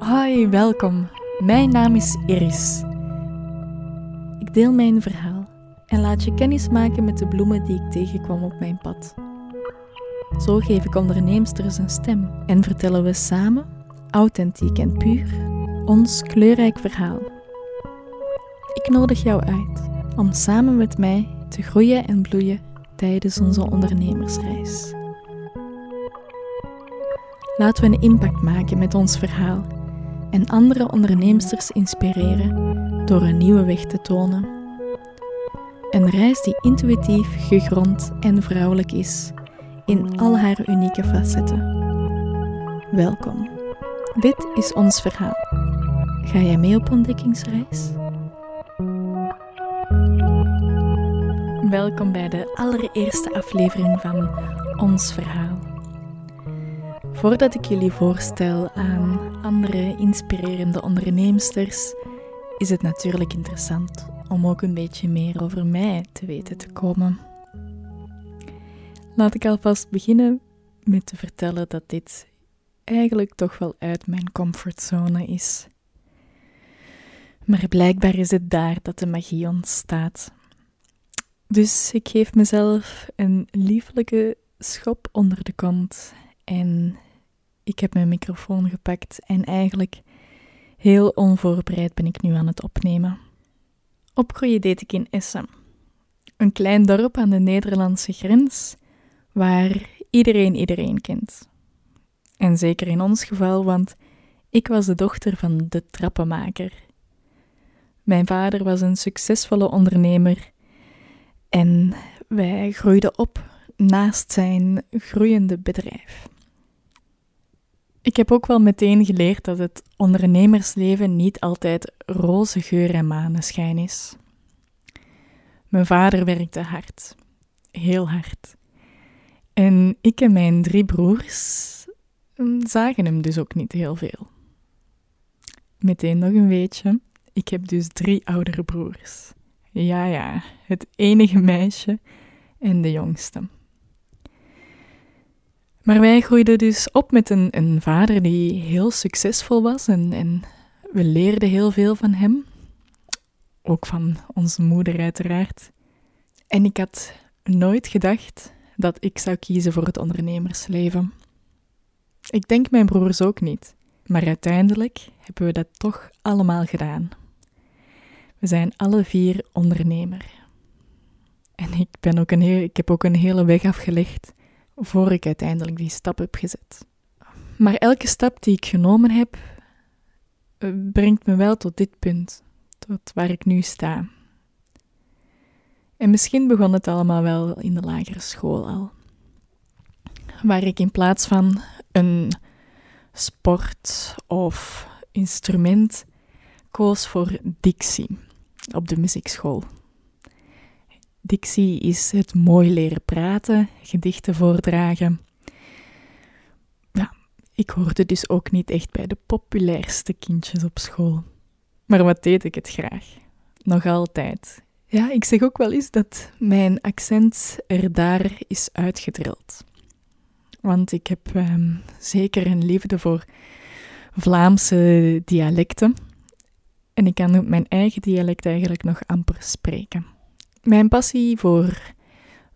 Hoi, welkom. Mijn naam is Iris. Ik deel mijn verhaal en laat je kennis maken met de bloemen die ik tegenkwam op mijn pad. Zo geef ik onderneemsters een stem en vertellen we samen, authentiek en puur, ons kleurrijk verhaal. Ik nodig jou uit om samen met mij te groeien en bloeien tijdens onze ondernemersreis. Laten we een impact maken met ons verhaal en andere onderneemsters inspireren door een nieuwe weg te tonen. Een reis die intuïtief, gegrond en vrouwelijk is in al haar unieke facetten. Welkom. Dit is ons verhaal. Ga jij mee op ontdekkingsreis? Welkom bij de allereerste aflevering van Ons Verhaal. Voordat ik jullie voorstel aan andere inspirerende onderneemsters, is het natuurlijk interessant om ook een beetje meer over mij te weten te komen. Laat ik alvast beginnen met te vertellen dat dit eigenlijk toch wel uit mijn comfortzone is. Maar blijkbaar is het daar dat de magie ontstaat. Dus ik geef mezelf een lieflijke schop onder de kont en ik heb mijn microfoon gepakt en eigenlijk heel onvoorbereid ben ik nu aan het opnemen. Opgroeien deed ik in Essen, een klein dorp aan de Nederlandse grens waar iedereen iedereen kent. En zeker in ons geval, want ik was de dochter van de trappenmaker. Mijn vader was een succesvolle ondernemer en wij groeiden op naast zijn groeiende bedrijf. Ik heb ook wel meteen geleerd dat het ondernemersleven niet altijd roze geur en maneschijn is. Mijn vader werkte hard, heel hard. En ik en mijn drie broers mm, zagen hem dus ook niet heel veel. Meteen nog een weetje. Ik heb dus drie oudere broers. Ja, ja, het enige meisje en de jongste. Maar wij groeiden dus op met een, een vader die heel succesvol was en, en we leerden heel veel van hem. Ook van onze moeder uiteraard. En ik had nooit gedacht dat ik zou kiezen voor het ondernemersleven. Ik denk mijn broers ook niet. Maar uiteindelijk hebben we dat toch allemaal gedaan. We zijn alle vier ondernemer. En ik, ben ook een heel, ik heb ook een hele weg afgelegd voor ik uiteindelijk die stap heb gezet. Maar elke stap die ik genomen heb, eh, brengt me wel tot dit punt, tot waar ik nu sta. En misschien begon het allemaal wel in de lagere school al, waar ik in plaats van een sport of instrument koos voor dictie op de muziekschool. Dictie is het mooi leren praten, gedichten voordragen. Ja, ik hoorde dus ook niet echt bij de populairste kindjes op school. Maar wat deed ik het graag? Nog altijd. Ja, ik zeg ook wel eens dat mijn accent er daar is uitgedrild. Want ik heb ehm, zeker een liefde voor Vlaamse dialecten. En ik kan mijn eigen dialect eigenlijk nog amper spreken. Mijn passie voor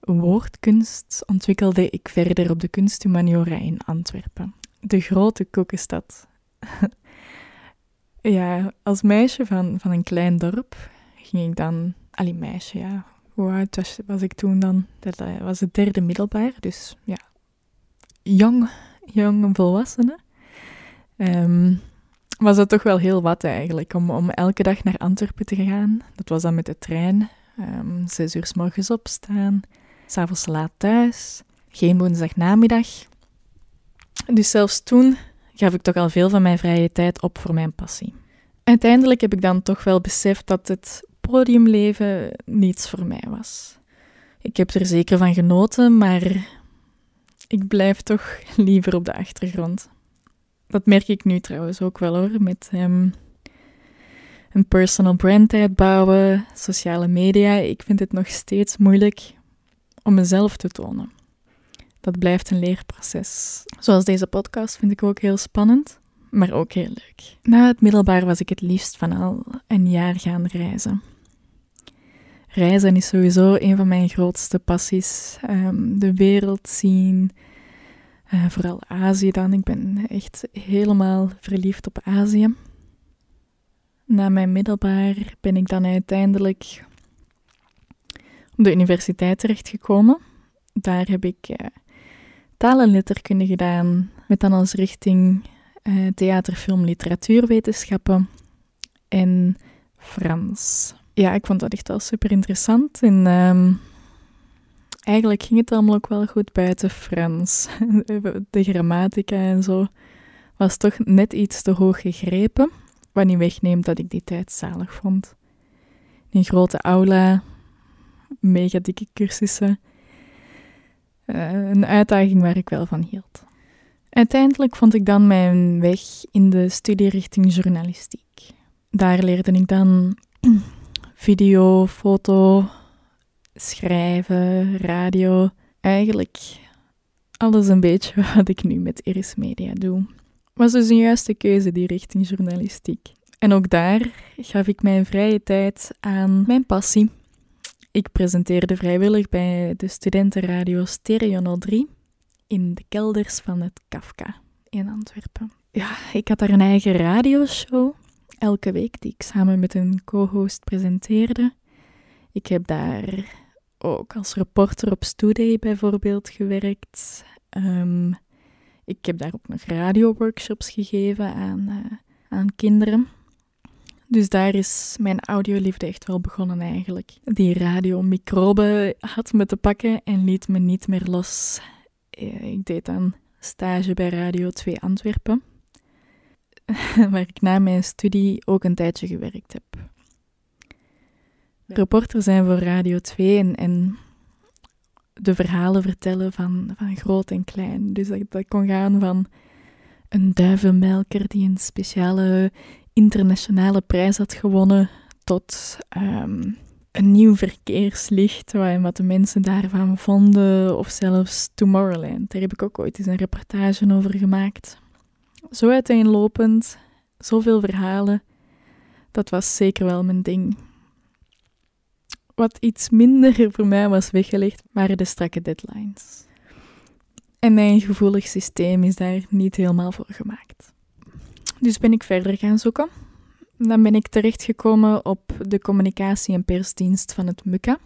woordkunst ontwikkelde ik verder op de Kunsthumaniora in Antwerpen, de grote kokenstad. ja, als meisje van, van een klein dorp ging ik dan... Allee, meisje, ja. Hoe oud was, ik toen dan? Dat was het derde middelbaar, dus ja. Jong, jong volwassene. Um, was dat toch wel heel wat eigenlijk, om, om elke dag naar Antwerpen te gaan. Dat was dan met de trein Um, zes uur s morgens opstaan, s'avonds laat thuis, geen woensdagnamiddag. Dus zelfs toen gaf ik toch al veel van mijn vrije tijd op voor mijn passie. Uiteindelijk heb ik dan toch wel beseft dat het podiumleven niets voor mij was. Ik heb er zeker van genoten, maar ik blijf toch liever op de achtergrond. Dat merk ik nu trouwens ook wel hoor, met um, een personal brand uitbouwen, sociale media. Ik vind het nog steeds moeilijk om mezelf te tonen. Dat blijft een leerproces. Zoals deze podcast vind ik ook heel spannend. maar ook heel leuk. Na het middelbaar was ik het liefst van al een jaar gaan reizen. Reizen is sowieso een van mijn grootste passies. Ehm, de wereld zien, uh, vooral Azië dan. Ik ben echt helemaal verliefd op Azië. Na mijn middelbaar ben ik dan uiteindelijk op de universiteit terechtgekomen. Daar heb ik uh, gedaan, met dan als richting uh, theater, film, literatuurwetenschappen en Frans. Ja, ik vond dat echt wel super interessant. En um, eigenlijk ging het allemaal ook wel goed buiten Frans. De grammatica en zo was toch net iets te hoog gegrepen. Wat niet wegneemt dat ik die tijd zalig vond. Een grote aula, mega dikke cursussen. Uh, een uitdaging waar ik wel van hield. Uiteindelijk vond ik dan mijn weg in de studierichting journalistiek. Daar leerde ik dan video, foto, schrijven, radio. Eigenlijk alles een beetje wat ik nu met Iris Media doe. Was dus een juiste keuze, die richting journalistiek. En ook daar gaf ik mijn vrije tijd aan mijn passie. Ik presenteerde vrijwillig bij de studentenradio Stereo 03 in de kelders van het Kafka in Antwerpen. Ja, ik had daar een eigen radioshow elke week die ik samen met een co-host presenteerde. Ik heb daar ook als reporter op Studay bijvoorbeeld gewerkt. Um, ik heb daar ook nog radioworkshops gegeven aan, uh, aan kinderen. Dus daar is mijn audioliefde echt wel begonnen eigenlijk. Die radiomicrobe had me te pakken en liet me niet meer los. Eh, ik deed dan stage bij Radio 2 Antwerpen, waar ik na mijn studie ook een tijdje gewerkt heb. Reporter zijn voor Radio 2 en, en de verhalen vertellen van, van groot en klein. Dus dat, dat kon gaan van een duivenmelker die een speciale internationale prijs had gewonnen, tot um, een nieuw verkeerslicht, wat de mensen daarvan vonden, of zelfs Tomorrowland. Daar heb ik ook ooit eens een reportage over gemaakt. Zo uiteenlopend, zoveel verhalen, dat was zeker wel mijn ding. Wat iets minder voor mij was weggelegd, waren de strakke deadlines. En mijn gevoelig systeem is daar niet helemaal voor gemaakt. Dus ben ik verder gaan zoeken dan ben ik terechtgekomen op de communicatie- en persdienst van het MUCA.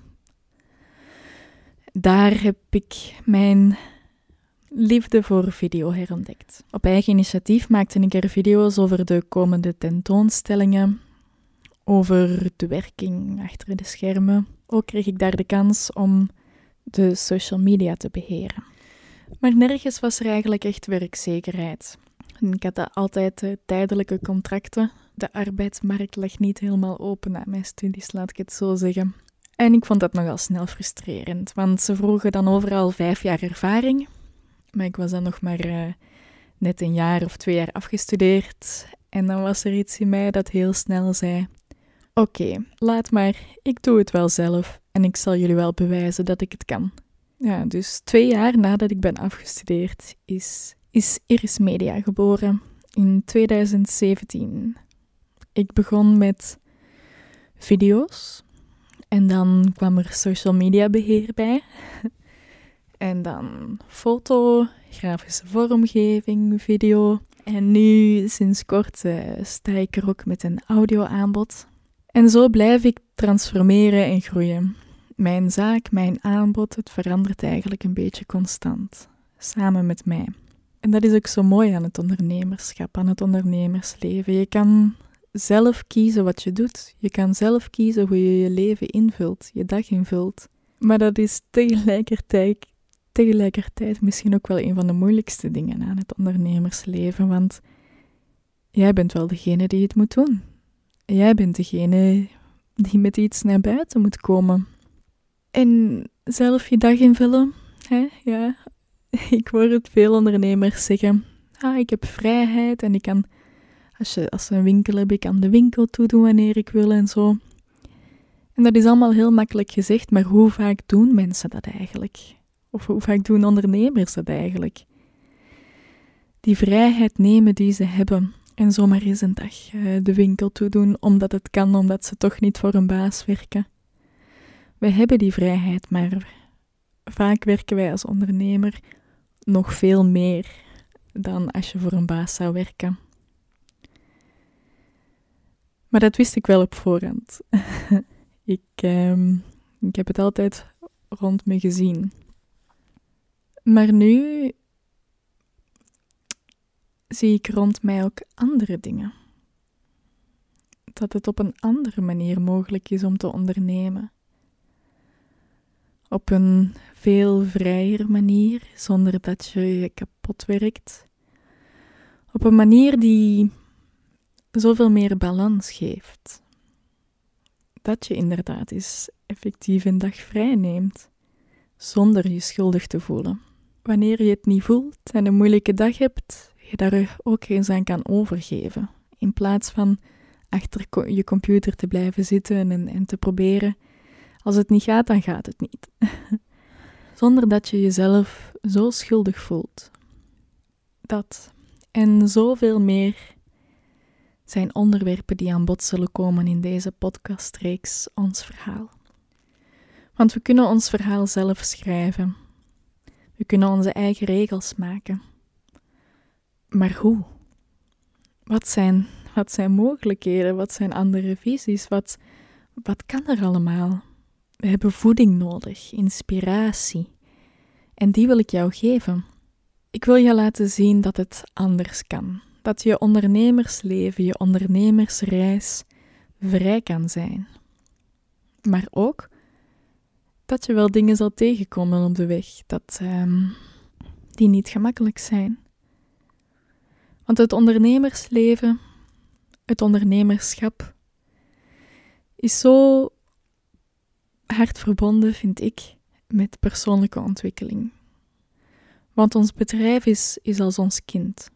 Daar heb ik mijn liefde voor video herontdekt. Op eigen initiatief maakte ik er video's over de komende tentoonstellingen, over de werking achter de schermen. Ook kreeg ik daar de kans om de social media te beheren. Maar nergens was er eigenlijk echt werkzekerheid. Ik had altijd uh, tijdelijke contracten de arbeidsmarkt lag niet helemaal open na mijn studies, laat ik het zo zeggen. En ik vond dat nogal snel frustrerend, want ze vroegen dan overal vijf jaar ervaring. Maar ik was dan nog maar uh, net een jaar of twee jaar afgestudeerd. En dan was er iets in mij dat heel snel zei: Oké, laat maar, ik doe het wel zelf en ik zal jullie wel bewijzen dat ik het kan. Ja, dus twee jaar nadat ik ben afgestudeerd is, is Iris Media geboren in 2017. Ik begon met video's en dan kwam er social media beheer bij. en dan foto, grafische vormgeving, video. En nu, sinds kort, uh, sta ik er ook met een audioaanbod. En zo blijf ik transformeren en groeien. Mijn zaak, mijn aanbod, het verandert eigenlijk een beetje constant. Samen met mij. En dat is ook zo mooi aan het ondernemerschap, aan het ondernemersleven. Je kan zelf kiezen wat je doet. Je kan zelf kiezen hoe je je leven invult, je dag invult. Maar dat is tegelijkertijd, tegelijkertijd misschien ook wel een van de moeilijkste dingen aan het ondernemersleven, want jij bent wel degene die het moet doen. Jij bent degene die met iets naar buiten moet komen. En zelf je dag invullen, hè? ja. Ik hoor het veel ondernemers zeggen. Ah, ik heb vrijheid en ik kan als, je, als we een winkel hebben, ik kan de winkel toedoen wanneer ik wil en zo. En dat is allemaal heel makkelijk gezegd, maar hoe vaak doen mensen dat eigenlijk? Of hoe vaak doen ondernemers dat eigenlijk? Die vrijheid nemen die ze hebben En zomaar eens een dag uh, de winkel toe doen, omdat het kan, omdat ze toch niet voor een baas werken. We hebben die vrijheid, maar vaak werken wij als ondernemer nog veel meer dan als je voor een baas zou werken. Maar dat wist ik wel op voorhand. ik, uh, ik heb het altijd rond me gezien. Maar nu zie ik rond mij ook andere dingen. Dat het op een andere manier mogelijk is om te ondernemen. Op een veel vrijer manier, zonder dat je je kapot werkt. Op een manier die zoveel meer balans geeft. Dat je inderdaad eens effectief een dag vrij neemt, zonder je schuldig te voelen. Wanneer je het niet voelt en een moeilijke dag hebt, je daar ook eens aan kan overgeven. In plaats van achter je computer te blijven zitten en, en te proberen. Als het niet gaat, dan gaat het niet. Zonder dat je jezelf zo schuldig voelt. Dat en zoveel meer zijn onderwerpen die aan bod zullen komen in deze podcastreeks Ons Verhaal. Want we kunnen ons verhaal zelf schrijven. We kunnen onze eigen regels maken. Maar hoe? Wat zijn, wat zijn mogelijkheden? Wat zijn andere visies? Wat, wat kan er allemaal? We hebben voeding nodig, inspiratie. En die wil ik jou geven. Ik wil je laten zien dat het anders kan. Dat je ondernemersleven, je ondernemersreis vrij kan zijn. Maar ook dat je wel dingen zal tegenkomen op de weg dat, um, die niet gemakkelijk zijn. Want het ondernemersleven, het ondernemerschap, is zo hard verbonden, vind ik, met persoonlijke ontwikkeling. Want ons bedrijf is, is als ons kind.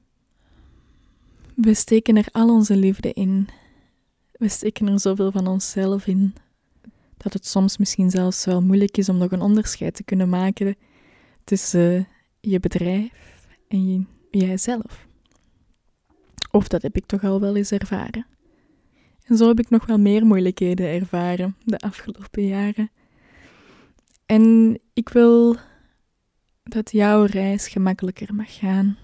We steken er al onze liefde in. We steken er zoveel van onszelf in dat het soms misschien zelfs wel moeilijk is om nog een onderscheid te kunnen maken tussen je bedrijf en jijzelf. Of dat heb ik toch al wel eens ervaren. En zo heb ik nog wel meer moeilijkheden ervaren de afgelopen jaren. En ik wil dat jouw reis gemakkelijker mag gaan.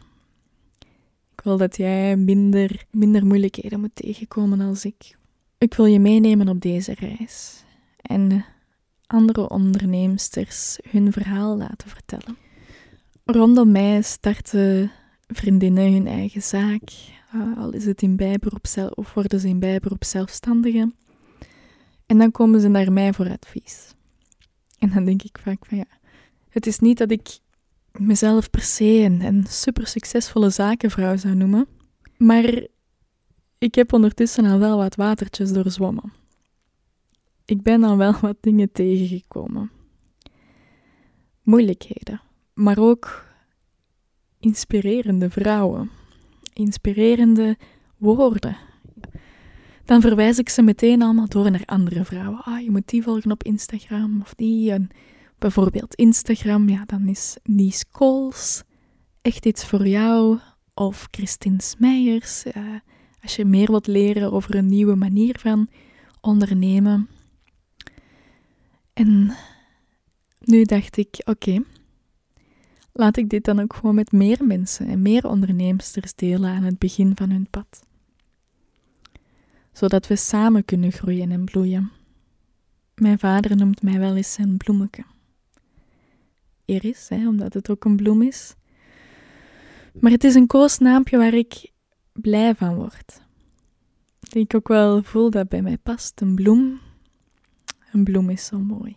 Ik wil dat jij minder, minder moeilijkheden moet tegenkomen als ik. Ik wil je meenemen op deze reis en andere onderneemsters hun verhaal laten vertellen. Rondom mij starten vriendinnen hun eigen zaak, uh, al is het in bijberoep of worden ze in bijberoep zelfstandigen. En dan komen ze naar mij voor advies. En dan denk ik vaak van ja, het is niet dat ik mezelf per se een, een super succesvolle zakenvrouw zou noemen, maar ik heb ondertussen al wel wat watertjes doorzwommen. Ik ben al wel wat dingen tegengekomen. Moeilijkheden, maar ook inspirerende vrouwen, inspirerende woorden. Dan verwijs ik ze meteen allemaal door naar andere vrouwen. Ah, je moet die volgen op Instagram of die. En bijvoorbeeld Instagram, ja, dan is Nies Kools echt iets voor jou. Of Christine Smeijers, uh, als je meer wilt leren over een nieuwe manier van ondernemen. En nu dacht ik, oké, laat ik dit dan ook gewoon met meer mensen en meer onderneemsters delen aan het begin van hun pad. Zodat we samen kunnen groeien en bloeien. Mijn vader noemt mij wel eens zijn bloemetje. Iris, hè, omdat het ook een bloem is. Maar het is een koosnaampje waar ik blij van word. Die ik ook wel voel dat bij mij past. Een bloem. Een bloem is zo mooi.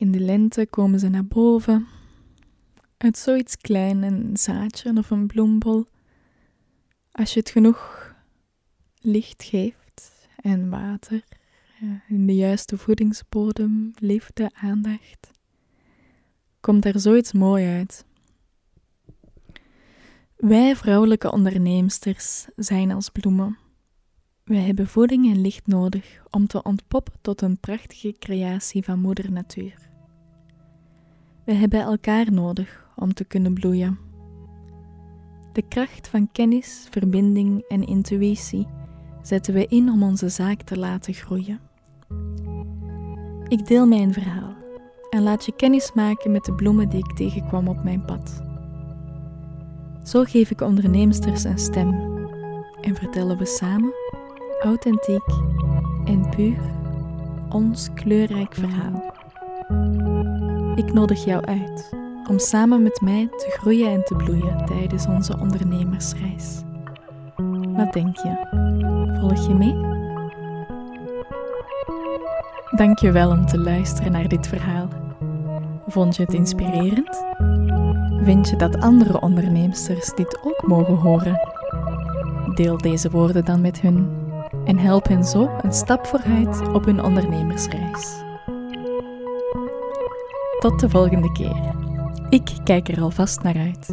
In de lente komen ze naar boven. Uit zoiets klein, een zaadje of een bloembol. Als je het genoeg licht geeft en water, in de juiste voedingsbodem, liefde, aandacht, komt er zoiets mooi uit. Wij vrouwelijke onderneemsters zijn als bloemen. Wij hebben voeding en licht nodig om te ontpoppen tot een prachtige creatie van Moeder Natuur. We hebben elkaar nodig om te kunnen bloeien. De kracht van kennis, verbinding en intuïtie zetten we in om onze zaak te laten groeien. Ik deel mijn verhaal en laat je kennis maken met de bloemen die ik tegenkwam op mijn pad. Zo geef ik onderneemsters een stem en vertellen we samen, authentiek en puur, ons kleurrijk verhaal. Ik nodig jou uit om samen met mij te groeien en te bloeien tijdens onze ondernemersreis. Wat denk je? Volg je mee? Dank je wel om te luisteren naar dit verhaal. Vond je het inspirerend? Vind je dat andere onderneemsters dit ook mogen horen? Deel deze woorden dan met hun en help hen zo een stap vooruit op hun ondernemersreis. Tot de volgende keer. Ik kijk er alvast naar uit.